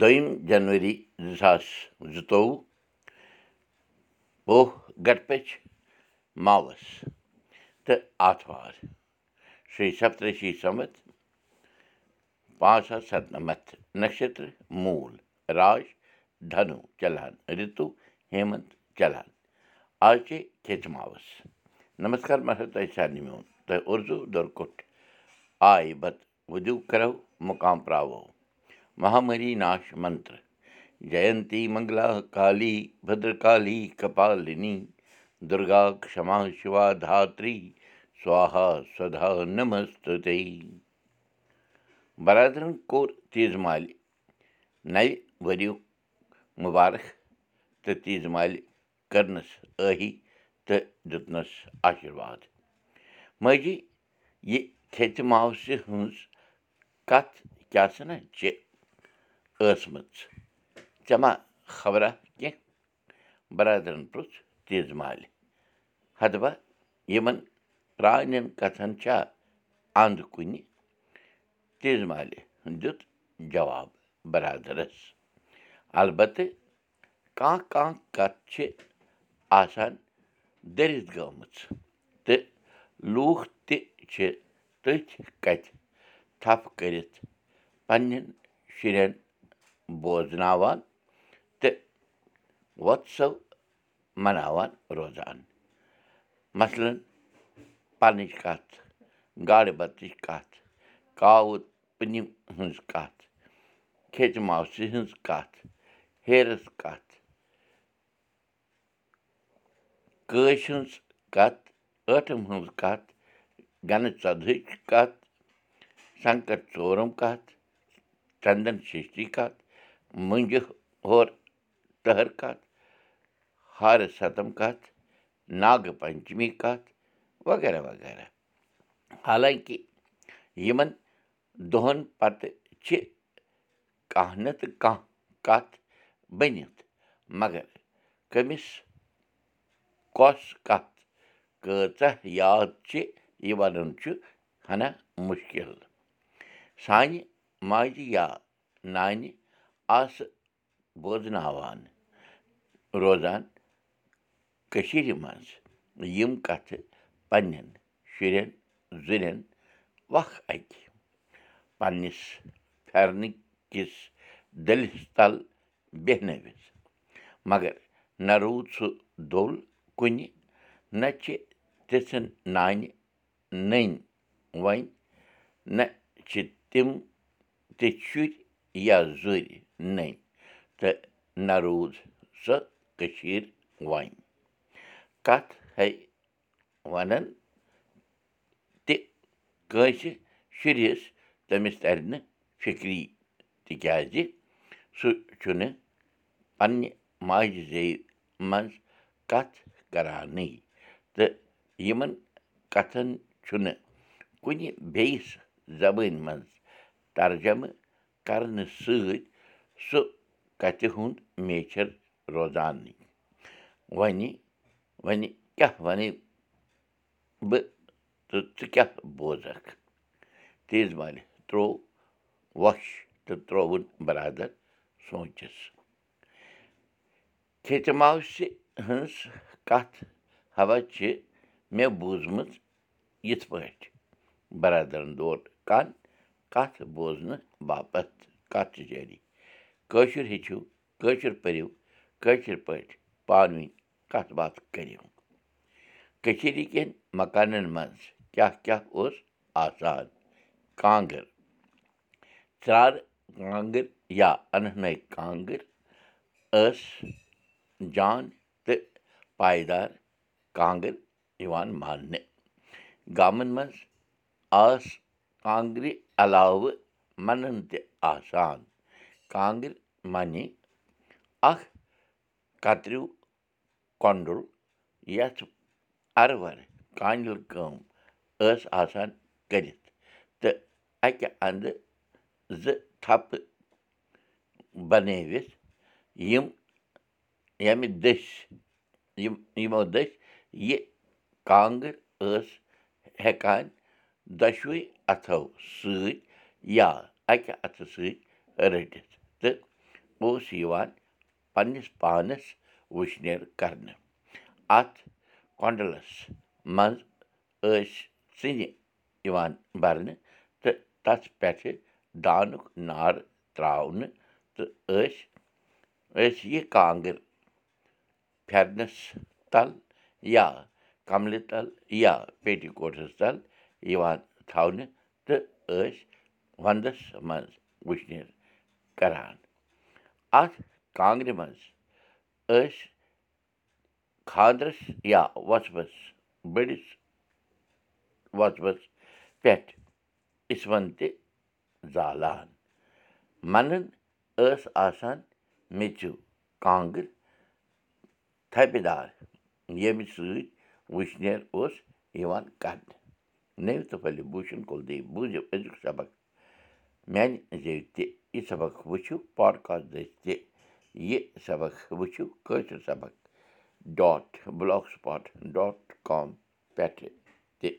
دوٚیِم جنؤری زٕ ساس زٕتووُہ وُہ گٹپٔچ ماوس تہٕ آتھوار شری سپترشی سمت پانٛژھ ساس سَتنَمَتھ نَشترٕ موٗل راج دھنوٗ چلان رِتُو ہیمنت چلان آز چے کھیٚژٕ ماوس نمسکار مَسا تۄہہِ سارنٕے میون اُردو دۄرکُٹھ آے بتہٕ وُدِو کرو مُقام پراوو مہامری ناش منتر جینتی منگلا کالی بدرکالی کپالِنی دُرگا کما شِوا دھاتری سوہا سدا نمستے برادرَن کوٚر تیٖژ مالہِ نَوِ ؤرِیُک مُبارک تہٕ تیٖژ مالہِ کٔرنَس ٲہی تہٕ دیُتنَس آشِرواد ماجی یہِ کھیٚژِ ماوسہِ ہٕنٛز کَتھ کیٛاہ سَنا چھِ ٲسمٕژ ژےٚ ما خبرا کیٚنٛہہ بَرادَرَن پرُٛژھ تیٖژ مالہِ ہَتبا یِمَن پرٛانٮ۪ن کَتھَن چھا اَنٛد کُنہِ تیٖژ مالہِ دیُت جواب بَرادَرَس اَلبتہٕ کانٛہہ کانٛہہ کَتھ چھِ آسان دٔرِتھ گٔمٕژ تہٕ لوٗکھ تہِ چھِ تٔتھۍ کَتھِ تھپھ کٔرِتھ پنٛنٮ۪ن شُرٮ۪ن بوزناوان تہٕ وۄتسو مَناوان روزان مثلاً پَنٕنٕچ کَتھ گاڈٕ بَتٕچ کَتھ کاوُت پٕنِم ہٕنٛز کَتھ کھیٚژِ ماسہِ ہٕنٛز کَتھ ہیرٕژ کَتھ کٲشۍ ہٕنٛز کَتھ ٲٹھِم ہٕنٛز کَتھ گَنہٕ ژۄدہٕچ کَتھ سنٛکٹ ژورُم کَتھ چندن شِشٹی کَتھ مُنٛجہِ ہور تٔہَر کَتھ ہارٕ سَتم کَتھ ناگہٕ پنٛچمی کَتھ وغیرہ وغیرہ۔ حالانٛکہِ یِمَن دۄہَن پَتہٕ چھِ کانٛہہ نَتہٕ کانٛہہ کَتھ بٔنِتھ مگر کٔمِس کۄس کَتھ کۭژاہ یاد چھِ یہِ وَنُن چھُ ہَنا مُشکِل۔ سانہِ ماجہِ یا نانہِ آسہٕ بوزناوان روزان کٔشیٖرِ منٛز یِم کَتھٕ پنٛنٮ۪ن شُرٮ۪ن زُرٮ۪ن وق اَکہِ پنٛنِس پھٮ۪رنہٕ کِس دٔلِس تَل بیٚہنٲوِتھ مگر نہ روٗد سُہ دوٚل کُنہِ نہ چھِ تِژھن نانہِ نٔنۍ وۄنۍ نہ چھِ تِم تہِ شُرۍ یا زُرۍ نہ روٗد سۄ کٔشیٖر وۄنۍ کَتھ ہے وَنان تہِ کٲنٛسہِ شُرِس تٔمِس تَرِ نہٕ فِکری تِکیٛازِ سُہ چھُنہٕ پنٛنہِ ماجہِ زیٚوِ منٛز کَتھ کَرانٕے تہٕ یِمَن کَتھَن چھُنہٕ کُنہِ بیٚیِس زبٲنۍ منٛز ترجمہٕ کَرنہٕ سۭتۍ سُہ کَتھِ ہُنٛد میچھَر روزانٕے وۄنہِ وۄنہِ کیٛاہ وَنے بہٕ تہٕ ژٕ کیٛاہ بوزَکھ؟ تیز بالہِ ترٛوو وۄش تہٕ ترٛووُن بَرادَر سونٛچَس۔ کھیٚژِ ماوسہِ ہٕنٛز کَتھ ہوا چھِ مےٚ بوٗزمٕژ یِتھ پٲٹھۍ۔ بَرادَرَن دور کَن کَتھ بوزنہٕ باپَتھ کَتھ جٲری کٲشُر ہیٚچھِو کٲشُر پٔرِو کٲشِر پٲٹھۍ پانہٕ ؤنۍ کَتھ باتھ کٔرِو۔ کٔشیٖرِ کٮ۪ن مکانَن منٛز کیٛاہ کیٛاہ اوس آسان؟ کانٛگٕر۔ ژرٛارٕ کانٛگٕر یا اَننٲے کانٛگٕر ٲس جان تہٕ پایدار کانٛگٕر یِوان ماننہٕ۔ گامَن منٛز آس کانٛگرِ علاوٕ مَنَن تہِ آسان۔ کانٛگٕر معنی اَکھ کَتریوٗ کۄنٛڈُل یَتھ اَرٕ کانِل کٲم ٲس آسان کٔرِتھ تہٕ اَکہِ اَنٛدٕ زٕ تھپہٕ بَنٲوِتھ یِم ییٚمہِ دٔسۍ یِم یِمو دٔسۍ یہِ کانٛگٕر ٲس ہٮ۪کان دۄشوٕے اَتھو سۭتۍ یا اَکہِ اَتھٕ سۭتۍ رٔٹِتھ تہٕ اوس یِوان پنٛنِس پانَس وٕشنیر کرنہٕ اَتھ کۄنٛڈلَس منٛز ٲسۍ ژِنہِ یِوان بَرنہٕ تہٕ تَتھ پٮ۪ٹھٕ دانُک نار ترٛاونہٕ تہٕ ٲسۍ ٲسۍ یہِ کانٛگٕر پھٮ۪رنَس تَل یا کملہِ تَل یا پیٹی کوٹَس تَل یِوان تھاونہٕ تہٕ ٲسۍ وَنٛدَس منٛز وٕشنیر کَران اَتھ کانٛگرِ منٛز ٲسۍ خانٛدرَس یا وۄژبَس بٔڑِس وۄژبَس پٮ۪ٹھ اِسوَن تہِ زالان مَنَن ٲس آسان میٚژِو کانٛگٕر تھَپہِ دار ییٚمہِ سۭتۍ وٕشنیر اوس یِوان نٔو تہٕ پھٔلہِ بوٗشَن کُلدیپ بوٗزِو أزیُک سبق میٛانہِ زیٚوِ تہِ یہِ سبق وٕچھِو پاڈکاسٹ دٔسۍ تہِ یہِ سبق وٕچھِو کٲشِر سبق dot blogspot dot com پٮ۪ٹھٕ تہِ